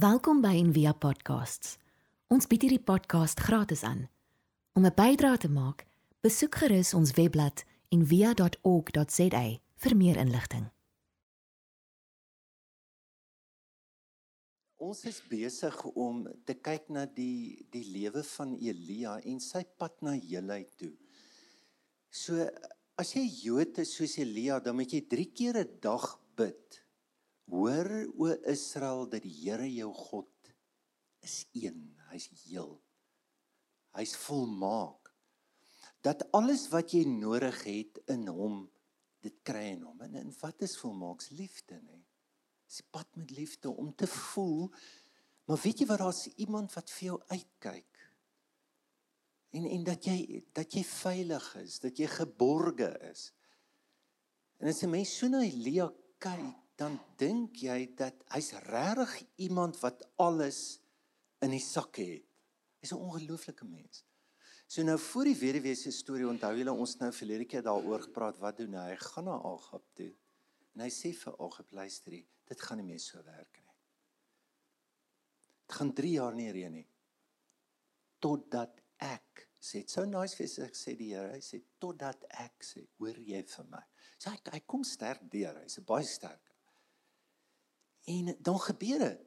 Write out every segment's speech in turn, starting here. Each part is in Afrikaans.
Welkom by Envia Podcasts. Ons bied hierdie podcast gratis aan. Om 'n bydrae te maak, besoek gerus ons webblad en via.org.za vir meer inligting. Ons is besig om te kyk na die die lewe van Elia en sy pad na heelheid toe. So as jy Jood is soos Elia, dan moet jy 3 keer 'n dag bid. Hoor o Israel dat die Here jou God is een, hy's heel. Hy's volmaak. Dat alles wat jy nodig het in hom, dit kry in hom. En, en wat is volmaaks liefde, nê? Dis pad met liefde om te voel. Maar weet jy wat daar's iemand wat vir jou uitkyk? En en dat jy dat jy veilig is, dat jy geborge is. En as 'n mens so na Elia kyk, dan dink jy dat hy's regtig iemand wat alles in die sak het. Hy's 'n ongelooflike mens. So nou voor die weduwee se storie onthou julle ons nou verlede keer daaroor gepraat wat doen hy? Hy gaan na Agab toe. En hy sê vir Agab luister hier, dit gaan nie meer so werk nie. Dit gaan 3 jaar nie reën nie. Totdat ek sê so nice vir sy sê die Here, hy sê totdat ek sê hoor jy vir my. So hy hy kom sterk deur, hy's baie sterk. En dan gebeur dit.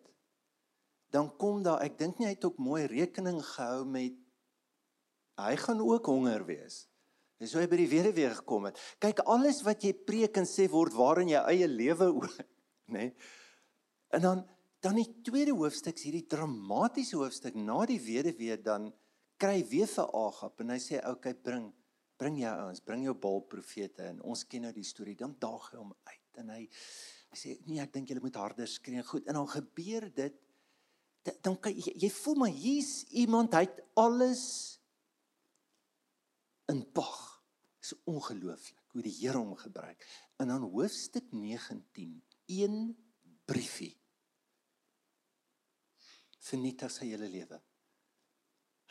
Dan kom daar, ek dink nie hy het ook mooi rekening gehou met hy gaan ook honger wees. Dis hoe hy by die weduwee gekom het. Kyk, alles wat jy preek en sê word waarin jou eie lewe ook, nê? Nee? En dan dan die tweede hoofstuk, hierdie dramatiese hoofstuk na die weduwee dan kry weer vir Agap en hy sê, "Oké, okay, bring bring jou ouens, bring jou Baal profete en ons ken nou die storie." Dan daag hy hom uit en hy Hy sê nee, ek dink julle moet harder skree. Goed, en dan gebeur dit dan kan jy, jy voel maar hier's iemand hy het alles in pag. Dis ongelooflik hoe die Here hom gebruik. En dan hoofstuk 19, een briefie. Vernietig sy hele lewe.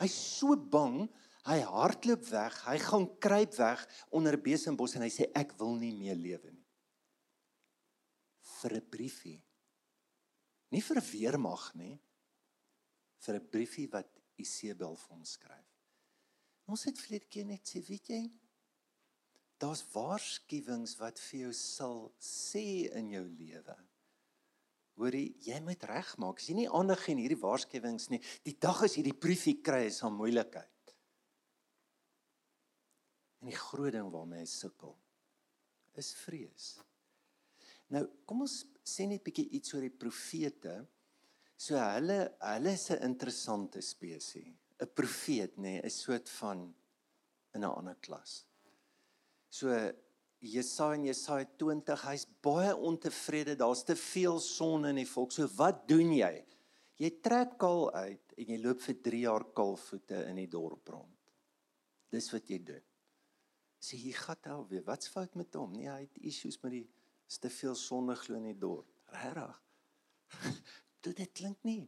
Hy's so bang, hy hardloop weg, hy gaan kruip weg onder 'n besembos en hy sê ek wil nie meer lewe nie vir 'n briefie. Nie vir weermag nie. Vir 'n briefie wat Isebel vir ons skryf. Ons het vlede keer net sê, weet jy, daar's waarskuwings wat vir jou sal sê in jou lewe. Hoorie, jy moet regmaak. As jy nie aandag gee aan hierdie waarskuwings nie, die dag as jy die briefie kry, is 'n moeilikheid. En die groot ding waarmee jy sukkel is vrees. Nou, kom ons sê net 'n bietjie iets oor die profete. So hulle hulle is 'n interessante spesies. 'n Profeet, nê, nee, 'n soort van in 'n ander klas. So Jesaja en Jesaja 20, hy's baie ontevrede. Daar's te veel son in die volk. So wat doen jy? Jy trek kaal uit en jy loop vir 3 jaar kaalvoete in die dorp rond. Dis wat jy doen. Sê jy gaan alweer. Wat's fout met hom? Nee, hy het issues met die is te veel sonde glo in die dorp. Regtig. Dit dit klink nie.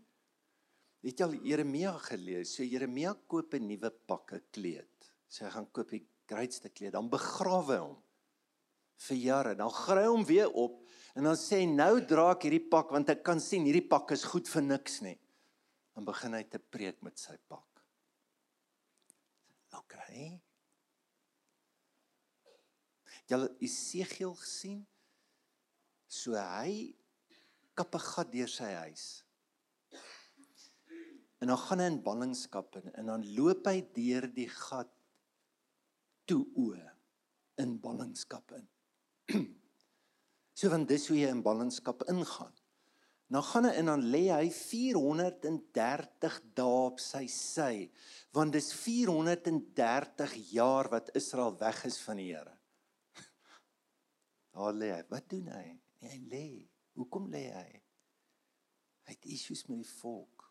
Het jy al Jeremia gelees? So Jeremia koop 'n nuwe pakke kleed. So hy gaan koop die grootste kleed, dan begrawe hom vir jare. Dan gry hom weer op en dan sê nou dra ek hierdie pak want ek kan sien hierdie pak is goed vir niks nie. Dan begin hy te preek met sy pak. OK. Jy het Esegiel gesien? So hy kap 'n gat deur sy huis. En dan gaan hy in ballingskap in en dan loop hy deur die gat toe o in ballingskap in. so want dis hoe jy in ballingskap ingaan. Nou gaan hy en dan lê hy 430 dae op sy sy want dis 430 jaar wat Israel weg is van die Here. Daar lê hy. Wat doen hy? Nee, hy lê. Hoekom lê hy? Hy het issues met die volk.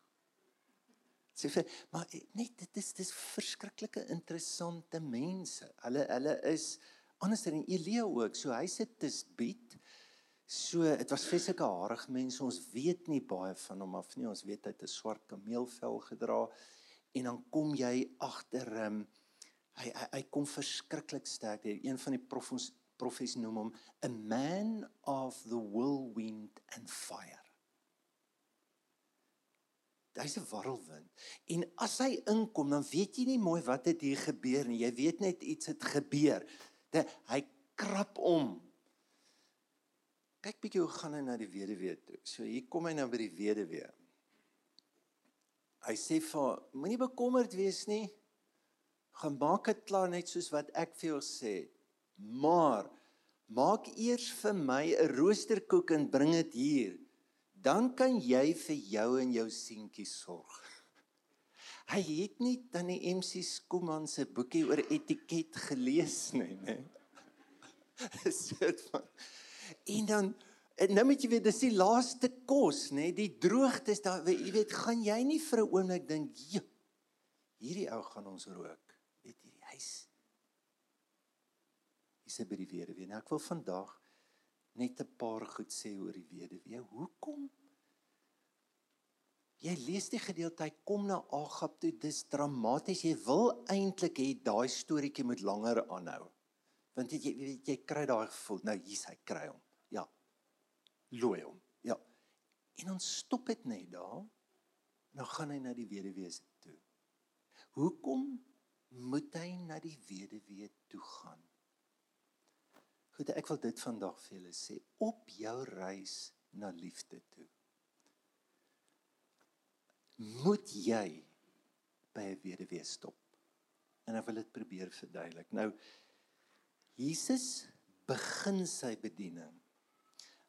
Sê vir maar net dit is dis verskriklike interessante mense. Hulle hulle is anders dan Elia ook. So hy sit te bied. So dit was feslike harige mense. Ons weet nie baie van hom af nie. Ons weet hy het 'n swart kameelvel gedra en dan kom jy agter hom. Um, hy, hy hy kom verskriklik sterk. Een van die profs profesie noem hom a man of the whirlwind and fire. hy's 'n warrelwind. En as hy inkom, dan weet jy nie mooi wat het hier gebeur nie. Jy weet net iets het gebeur. Dat hy krap om. Kyk bietjie hoe gaan hy na die weduwee toe. So hier kom hy nou by die weduwee. Hy sê vir moenie bekommerd wees nie. Gaan maak dit klaar net soos wat ek vir jou sê. Maar maak eers vir my 'n roosterkoek en bring dit hier. Dan kan jy vir jou en jou seentjie sorg. Hy het nie dan die MC Skooman se boekie oor etiket gelees nie, né? Dit van En dan En nou moet jy weet dis die laaste kos, nê? Die droogtes daar, jy weet, gaan jy nie vir 'n oomblik dink, "Ja, hierdie ou gaan ons rook." Weet jy, hy's hy's by die weduwee. Nou ek wil vandag net 'n paar goed sê oor die weduwee. Hoekom? Jy lees die gedeelte, hy kom na Agab toe, dis dramaties. Jy wil eintlik hê daai storieetjie moet langer aanhou. Want jy jy, jy kry daai gevoel, nou hier's hy kry hom looi hom. Ja. En ons stop dit net daar. Nou gaan hy na die weduwee toe. Hoekom moet hy na die weduwee toe gaan? Goed, ek wil dit vandag vir julle sê op jou reis na liefde toe. Moet jy by 'n weduwee stop. En ek wil dit probeer verduidelik. Nou Jesus begin sy bediening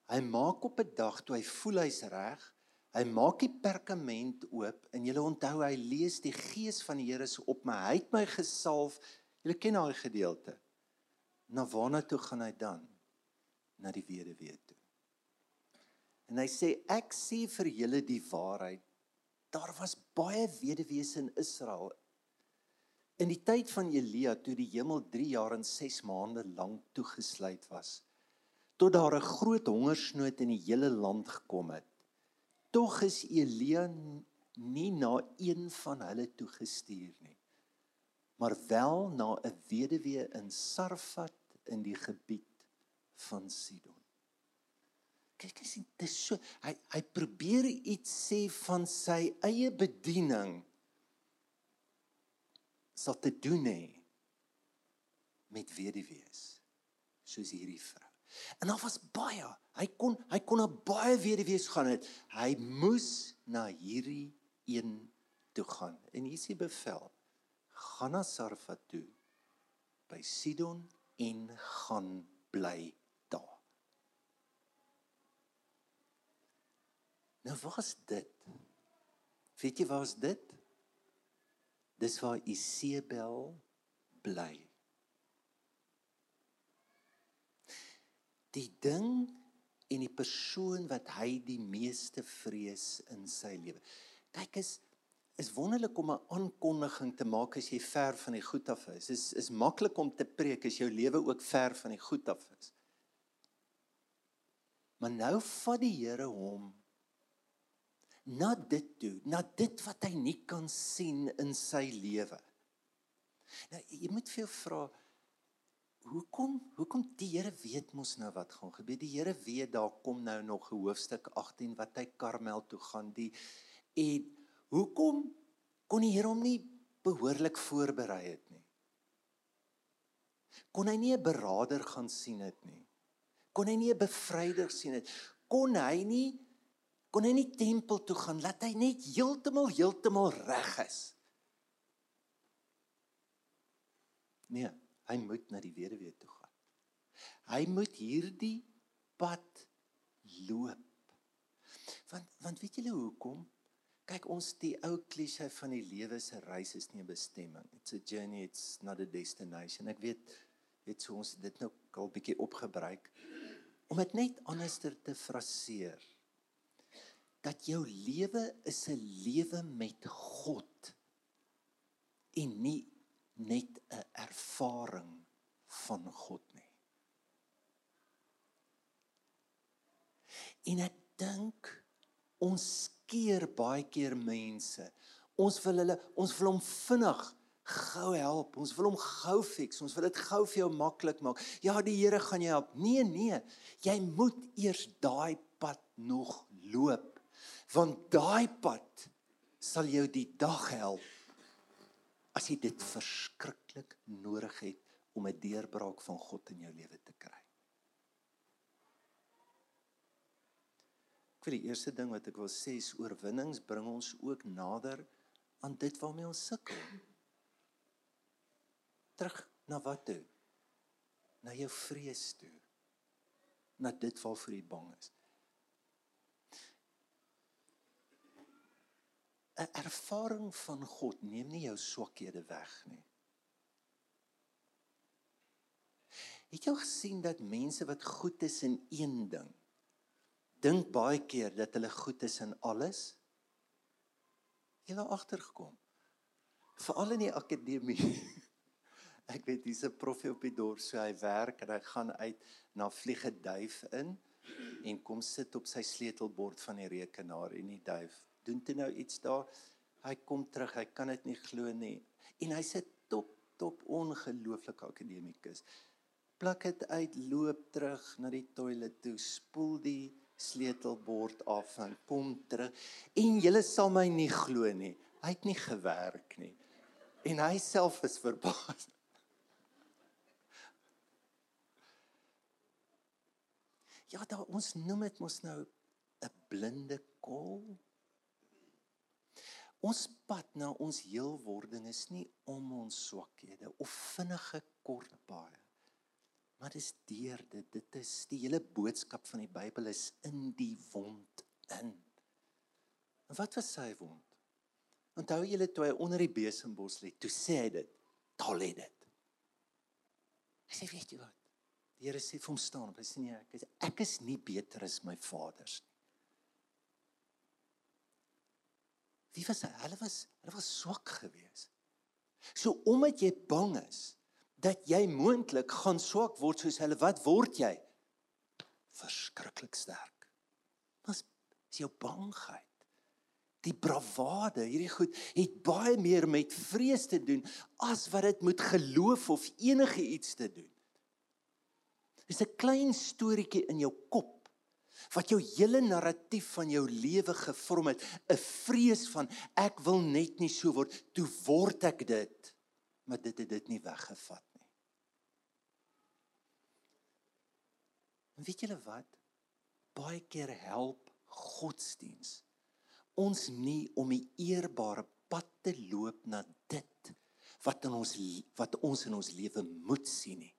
Hy maak op 'n dag toe hy voel hy's reg, hy maak die perkament oop en jy onthou hy lees die gees van die Here se op my. Hy het my gesalf. Jy ken daai gedeelte. Na waarna toe gaan hy dan? Na die weduwee toe. En hy sê ek sê vir julle die waarheid. Daar was baie weduwees in Israel in die tyd van Elia toe die hemel 3 jaar en 6 maande lank toegesluit was tot daar 'n groot hongersnood in die hele land gekom het. Tog is Elia nie na een van hulle toe gestuur nie, maar wel na 'n weduwee in Sarfat in die gebied van Sidon. Kyk as dit so hy hy probeer iets sê van sy eie bediening sal te doen hê met weduwees soos hierdie vrou. En daar was baie. Hy kon hy kon na baie weduwees gaan het. Hy moes na hierdie een toe gaan. En hier is die bevel. Gaan na Sarfat toe by Sidon en gaan bly daar. Nou was dit. Weet jy waar is dit? Dis waar Isebel bly. die ding en die persoon wat hy die meeste vrees in sy lewe. Kyk is is wonderlik om 'n aankondiging te maak as jy ver van die goed af is. Is is maklik om te preek as jou lewe ook ver van die goed af is. Maar nou vat die Here hom na dit toe, na dit wat hy nie kan sien in sy lewe. Nou jy moet vir jou vra hoekom hoekom die Here weet mos nou wat gaan gebeur. Die Here weet daar kom nou nog 'n hoofstuk 18 wat hy Karmel toe gaan die en hoekom kon die Here hom nie behoorlik voorberei het nie? Kon hy nie 'n beraader gaan sien het nie? Kon hy nie 'n bevryder sien het? Kon hy nie kon hy nie tempel toe gaan laat hy net heeltemal heeltemal reg is? Nee hy moet na die weduwee toe gaan. Hy moet hierdie pad loop. Want want weet julle hoekom? Kyk ons die ou klise van die lewe se reis is nie 'n bestemming. It's a journey, it's not a destination. Ek weet weet so ons dit nou al bietjie opgebruik om dit net anderster te fraseer. Dat jou lewe is 'n lewe met God en nie net 'n ervaring van God nie. En ek dink ons keer baie keer mense. Ons wil hulle ons wil hom vinnig gou help. Ons wil hom gou fix. Ons wil dit gou vir jou maklik maak. Ja, die Here gaan jou help. Nee, nee. Jy moet eers daai pad nog loop. Want daai pad sal jou die dag help as jy dit verskriklik nodig het om 'n deurbraak van God in jou lewe te kry. Wil die eerste ding wat ek wil sê is oorwinnings bring ons ook nader aan dit waarmee ons sukkel. Terug na wat toe? Na jou vrees toe. Na dit waarvoor jy bang is. 'n ervaring van God neem nie jou swakhede weg nie. Het jy gesien dat mense wat goed is in een ding dink baie keer dat hulle goed is in alles? Jy het agtergekom. Veral in die akademie. Ek weet dis 'n profie op die dorp, so hy werk en hy gaan uit na vliege duif in en kom sit op sy sleutelbord van die rekenaar en die duif doen toe nou iets daar. Hy kom terug, hy kan dit nie glo nie. En hy sit top top ongelooflike akademikus. Pluk dit uit, loop terug na die toilet toe, spoel die sleutelbord af en kom terug. En julle sal my nie glo nie. Hy het nie gewerk nie. En hy self is verbaas. Ja, da ons noem dit mos nou 'n blinde kol. Ons pad na ons heelwording is nie om ons swakhede of vinnige kortpaaie. Maar dis deur dit. Dit is die hele boodskap van die Bybel is in die wond in. En wat was sy wond? Onthou julle toe hy onder die besembos lê, toe sê hy dit. Daar lê dit. Hy sê weet jy wat? Die Here sê vir hom staan, hy sê nee, ek is ek is nie beter as my vaders nie. Wie was hy? Hulle was hulle was swak geweest. So omdat jy bang is dat jy moontlik gaan swak word soos hulle, wat word jy? Verskriklik sterk. Was is jou bangheid. Die bravade, hierdie goed het baie meer met vrees te doen as wat dit moet geloof of enige iets te doen. Dis 'n klein storieetjie in jou kop wat jou hele narratief van jou lewe gevorm het, 'n vrees van ek wil net nie so word, toe word ek dit, maar dit het dit nie weggevat nie. En weet julle wat? Baie keer help godsdiens ons nie om die eerbare pad te loop na dit wat in ons wat ons in ons lewe moet sien nie.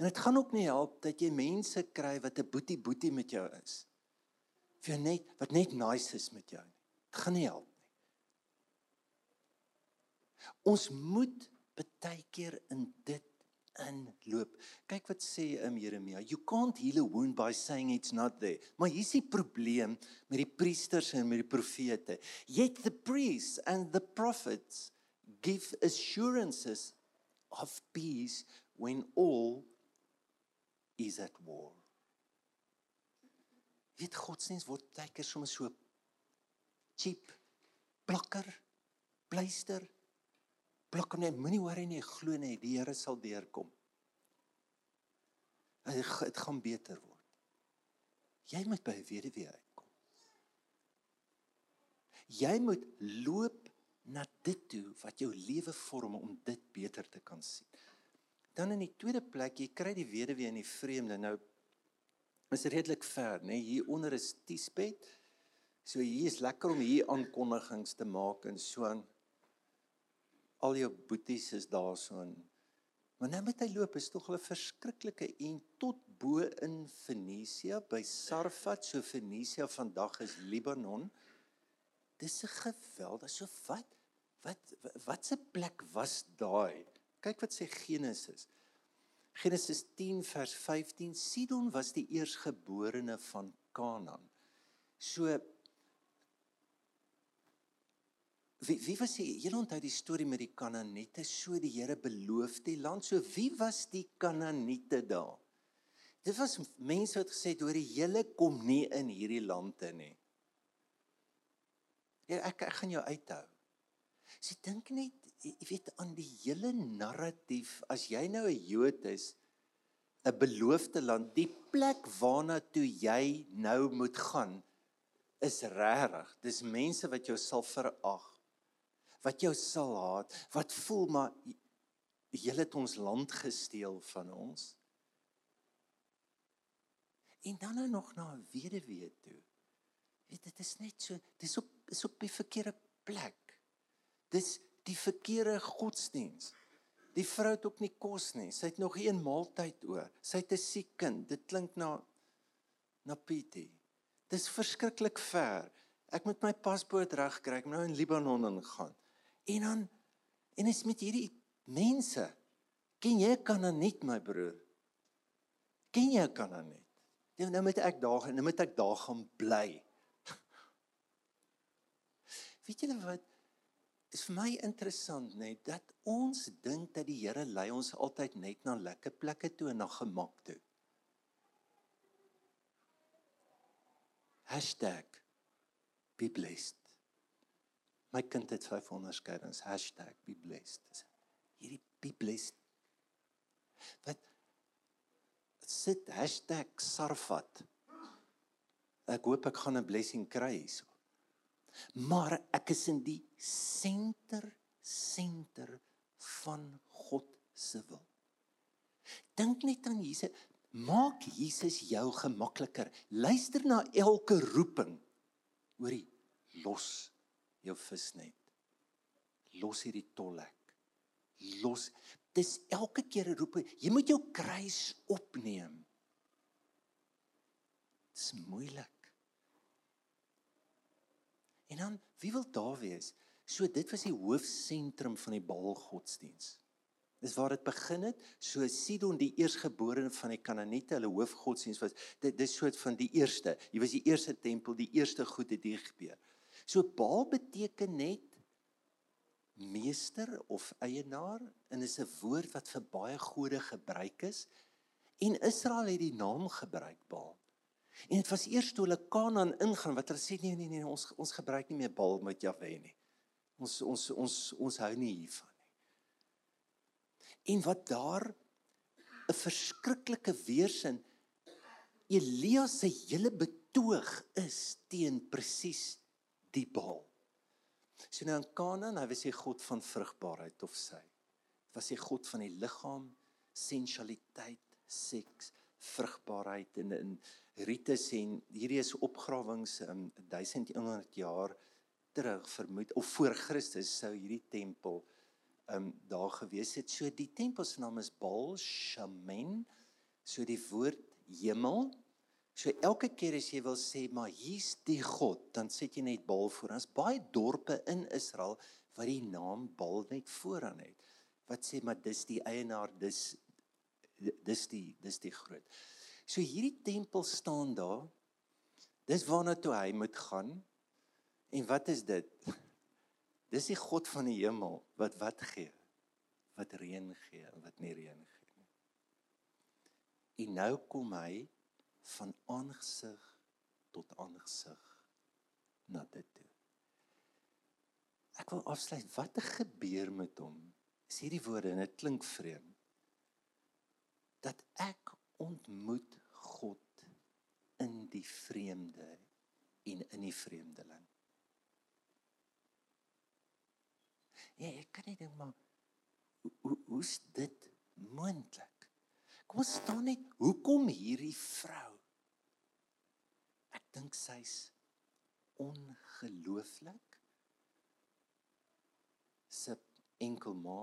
En dit gaan ook nie help dat jy mense kry wat 'n boetie boetie met jou is. Vir net wat net nice is met jou nie. Dit gaan nie help. Ons moet baie keer in dit inloop. Kyk wat sê um, Jeremia, you can't heal a wound by saying it's not there. Maar hier's die probleem met die priesters en met die profete. Yet the priests and the prophets give assurances of peace when all is at war. Weet godsdienst word baie keer sommer so cheap plakker pleister plakker net moenie worry nie glo net die Here sal deurkom. Dit gaan beter word. Jy moet by weduwee uitkom. Jy moet loop na dit toe wat jou lewe vorm om dit beter te kan sien. Dan in die tweede plek, jy kry die weduwee in die vreemde. Nou is redelik ver, nê? Nee? Hier onder is Tispet. So hier is lekker om hier aankondigings te maak en so aan. Al jou boeties is daar so in. Maar nou met hy loop is tog 'n verskriklike en tot bo in Fenisië by Sarfat, so Fenisië vandag is Libanon. Dis 'n geweldig so wat wat wat 'n plek was daai? Kyk wat sê Genesis. Genesis 10 vers 15. Sidon was die eersgeborene van Kanaan. So Wie wie was die Julle onthou die storie met die Kanaaniete, so die Here beloof die land. So wie was die Kanaaniete daar? Dit was mense wat gesê het hoor hele kom nie in hierdie land in nie. Ja, ek ek gaan jou uithou. Sy dink net jy weet aan die hele narratief as jy nou 'n Jood is 'n beloofde land die plek waarna toe jy nou moet gaan is regtig. Dis mense wat jou sal verag. Wat jou sal haat, wat voel maar jy het ons land gesteel van ons. En dan nou nog na 'n weduwee toe. Weet dit is net so, dis op is op die verkeerde plek. Dis die verkeerde godsdiens. Die vrou het ook nie kos nie. Sy het nog een maaltyd oor. Sy het 'n siek kind. Dit klink na na Pietie. Dis verskriklik ver. Ek moet my paspoort regkry. Ek moet nou in Libanon ingaan. En dan en is met hierdie mense. Ken jy Kananet my broer? Ken jy Kananet? Nou, nou moet ek daar nou moet ek daar gaan bly. Weet julle wat? is vir my interessant net dat ons dink dat die Here lei ons altyd net na lekker plekke toe en na gemak toe. #be blessed. My kind het vyf onderskeidings #be blessed. Hierdie be blessed. Wat sit #sarfat. Ek hoop ek gaan 'n blessing kry hierso. Maar ek is in die senter senter van God se wil. Dink net aan Jesus. Maak Jesus jou gemakliker. Luister na elke roeping. Hoorie, los jou visnet. Los hierdie tollek. Los. Dis elke keer 'n roeping. Jy moet jou kruis opneem. Dis moeilik. En dan wie wil daar wees? So dit was die hoofsentrum van die Baal godsdiens. Dis waar dit begin het. So Sidon die eersgeborene van die Kanaaniete, hulle hoofgodsdiens was dit dis soort van die eerste. Hier was die eerste tempel, die eerste goed het hier gebeur. So Baal beteken net meester of eienaar en is 'n woord wat vir baie gode gebruik is. En Israel het die naam gebruik Baal. En dit was eers toe hulle Kanaan ingaan wat hulle sê nee nee nee ons ons gebruik nie meer Baal met Jahwe nie. Ons ons ons ons hou nie hiervan nie. En wat daar 'n verskriklike weersin Elia se hele betoog is teen presies die Baal. So nou in Kanaan, hy was hy God van vrugbaarheid of sy. Was hy God van die liggaam, sensualiteit, seks, vrugbaarheid en in Rite sê hierdie is opgrawings um, 1100 jaar terug vermoed of voor Christus sou hierdie tempel um daar gewees het. So die tempel se naam is Baal Shamen. So die woord hemel. So elke keer as jy wil sê maar hier's die God, dan sit jy net Baal voor. Ons baie dorpe in Israel wat die naam Baal net vooraan het. Wat sê maar dis die eienaar, dis dis die dis die groot. So hierdie tempel staan daar. Dis waarna toe hy moet gaan. En wat is dit? Dis die God van die hemel wat wat gee? Wat reën gee en wat nie reën gee nie. En nou kom hy van aangesig tot aangesig na dit toe. Ek wil afsluit. Wat het gebeur met hom? Is hierdie woorde en dit klink vreemd. Dat ek ontmoet God in die vreemde en in die vreemdeling. Ja, ek kan nie dink maar hoe hoe's dit moontlik? Kom ons staan net, hoekom hierdie vrou? Dink sy's ongelooflik. Sy enkel ma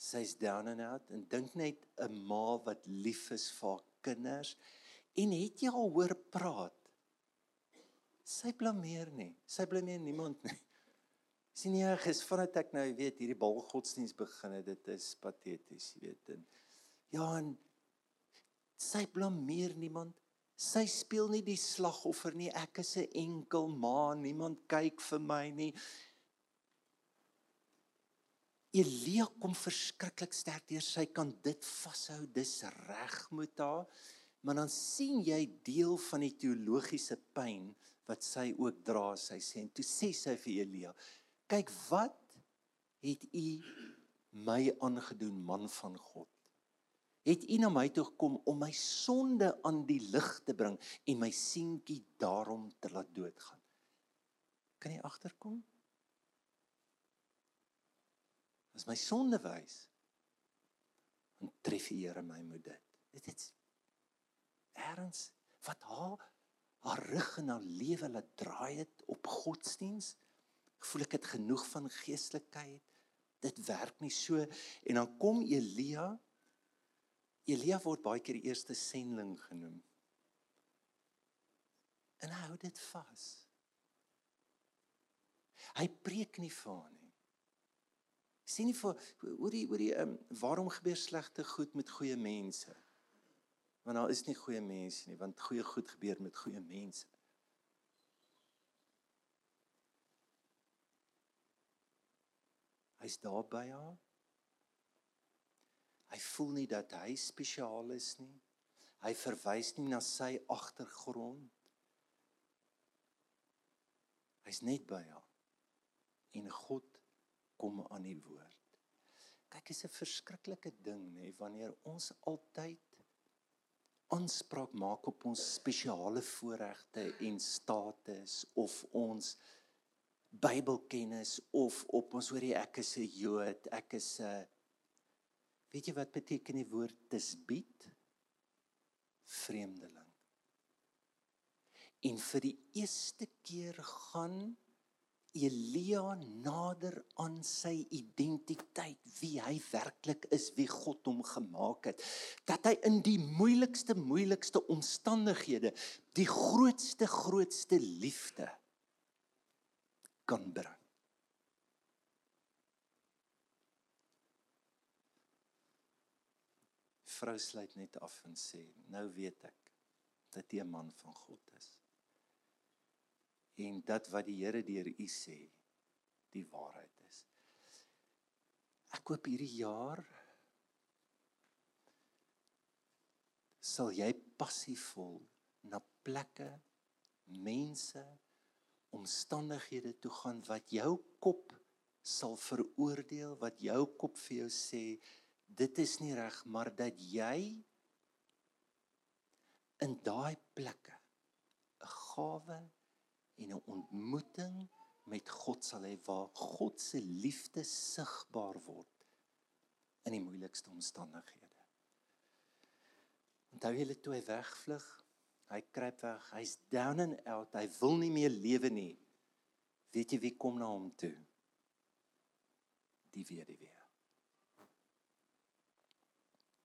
sy's down and out en dink net 'n ma wat lief is vir haar kinders. En het jy al hoor praat? Sy blameer nie. Sy blameer niemand nie. Sien jy ges vandat ek nou weet hierdie balgodsdiens begin het dit is pateties jy weet en ja en sy blameer niemand sy speel nie die slagoffer nie. Ek is 'n enkel ma. Niemand kyk vir my nie. Elia kom verskriklik sterk deur. Sy kan dit vashou. Dis reg met haar. Maar dan sien jy deel van die teologiese pyn wat sy ook dra sy sê. En toe sê sy vir Elia kyk wat het u my aangedoen man van God het U na my toe gekom om my sonde aan die lig te bring en my seentjie daarom te laat doodgaan. Kan jy agterkom? As my sonde wys, dan tref die Here my met dit. Dit is erns wat haar haar rug en haar lewe laat draai het op godsdiens. Gevoel ek het genoeg van geestelikheid. Dit werk nie so en dan kom Elia. Elia word baie keer die eerste sending genoem. En hy hou dit vas. Hy preek nie vir haar nie. Sien nie vir oor die oor die um, waarom gebeur slegte goed met goeie mense? Want daar is nie goeie mense nie, want goeie goed gebeur met goeie mense. Hy's daar by haar. Hy voel nie dat hy spesiaal is nie. Hy verwys nie na sy agtergrond. Hy's net by haar. En God kom aan die woord. Kyk, is 'n verskriklike ding nê wanneer ons altyd aanspraak maak op ons spesiale voorregte en status of ons Bybelkennis of op ons hoor jy ek is 'n Jood, ek is 'n Weet jy wat beteken die woord tisbiet? Vreemdeling. En vir die eerste keer gaan Elia nader aan sy identiteit, wie hy werklik is, wie God hom gemaak het, dat hy in die moeilikste moeilikste omstandighede die grootste grootste liefde kan bring. Vrou sluit net af en sê, nou weet ek dat jy 'n man van God is en dat wat die Here deur u sê die waarheid is. Ek hoop hierdie jaar sal jy passievol na plekke, mense, omstandighede toe gaan wat jou kop sal veroordeel, wat jou kop vir jou sê dit is nie reg, maar dat jy in daai plekke 'n gawe en 'n ontmoeting met God sal hê waar God se liefde sigbaar word in die moeilikste omstandighede. Onthou jy toe hy wegvlug, hy kruip weg, hy's down and out, hy wil nie meer lewe nie. Weet jy wie kom na hom toe? Die weduwee.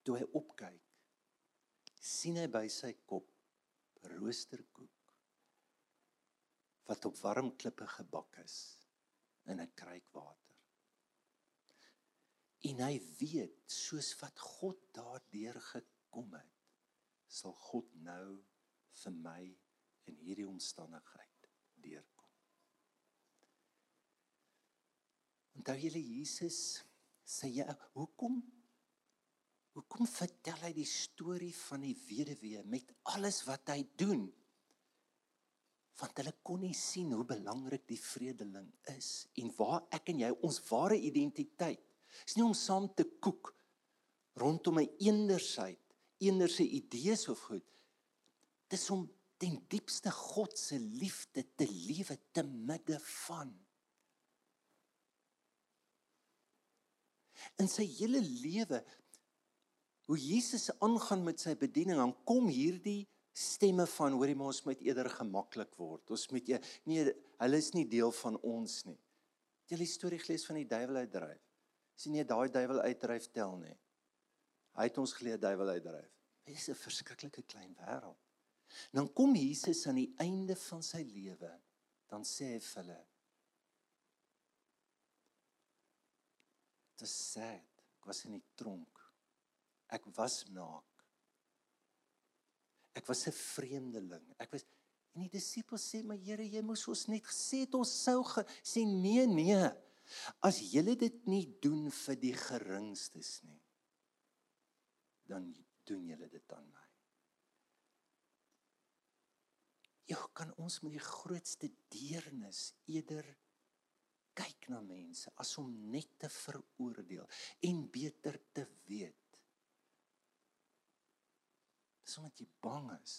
Toe hy opkyk, sien hy by sy kop roosterkoek wat op warm klippe gebak is in 'n kruik water. En hy weet soos wat God daardeur gekom het, sal God nou vir my in hierdie omstandigheid deurkom. Onthou julle Jesus sê ja, hoekom hoekom vertel hy die storie van die weduwee met alles wat hy doen? want hulle kon nie sien hoe belangrik die vredeling is en waar ek en jy ons ware identiteit is nie om saam te koek rondom 'n eendersheid eenderse idees of goed dis om ten diepste God se liefde te lewe te midde van in sy hele lewe hoe Jesus aangaan met sy bediening dan kom hierdie stemme van hoorie maar ons moet eerder gemaklik word. Ons moet e nee, hulle is nie deel van ons nie. Het jy die storie gelees van die duiwel uitdryf? Sien jy daai duiwel uitdryf tel nie? Hy het ons geleer duiwel uitdryf. Dit is 'n verskriklike klein wêreld. Dan kom Jesus aan die einde van sy lewe, dan sê hy vir hulle: "Dit is sad. Ek was in die tronk. Ek was naak. Ek was 'n vreemdeling. Ek was en die disippels sê, "Maar Here, jy moes ons net gesê het ons sou sê nee, nee. As julle dit nie doen vir die geringstes nie, dan doen julle dit aan my." Jy kan ons met die grootste deernis eerder kyk na mense as om net te veroordeel en beter te weet Dis omdat jy bang is.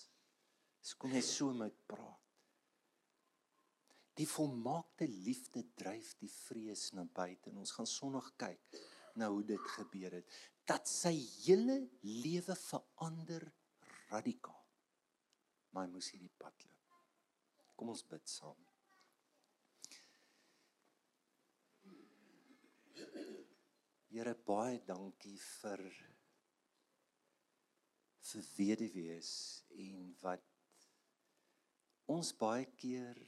Dis kom jy so met praat. Die volmaakte liefde dryf die vrees na buite. Ons gaan sonnig kyk na hoe dit gebeur het. Dat sy hele lewe verander radikaal. Maar hy moes hierdie pad loop. Kom ons bid saam. Here baie dankie vir vir weduwees en wat ons baie keer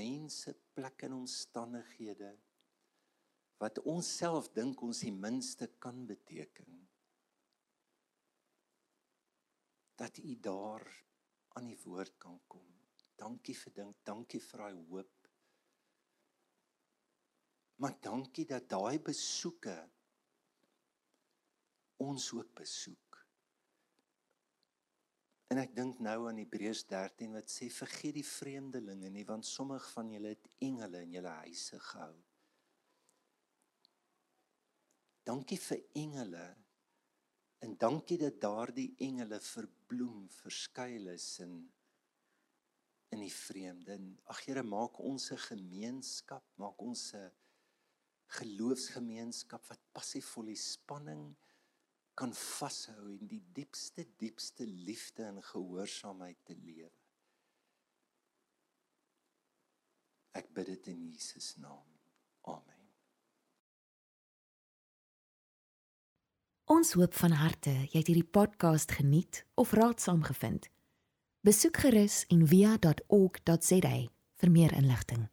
mense plek en omstandighede wat ons self dink ons die minste kan beteken dat u daar aan die woord kan kom. Dankie vir ding, dankie vir daai hoop. Maar dankie dat daai besoeke ons ook besoek. En ek dink nou aan Hebreërs 13 wat sê vergeet die vreemdelinge nie want sommige van julle het engele in julle huise gehou. Dankie vir engele. En dankie dat daardie engele verbloem, verskuil is in in die vreemde. Ag Here, maak ons 'n gemeenskap, maak ons 'n geloofsgemeenskap wat passievol die spanning kan vashou en die diepste diepste liefde en gehoorsaamheid te lewe. Ek bid dit in Jesus naam. Amen. Ons hoop van harte jy het hierdie podcast geniet of raadsaam gevind. Besoek gerus en via.ok.za vir meer inligting.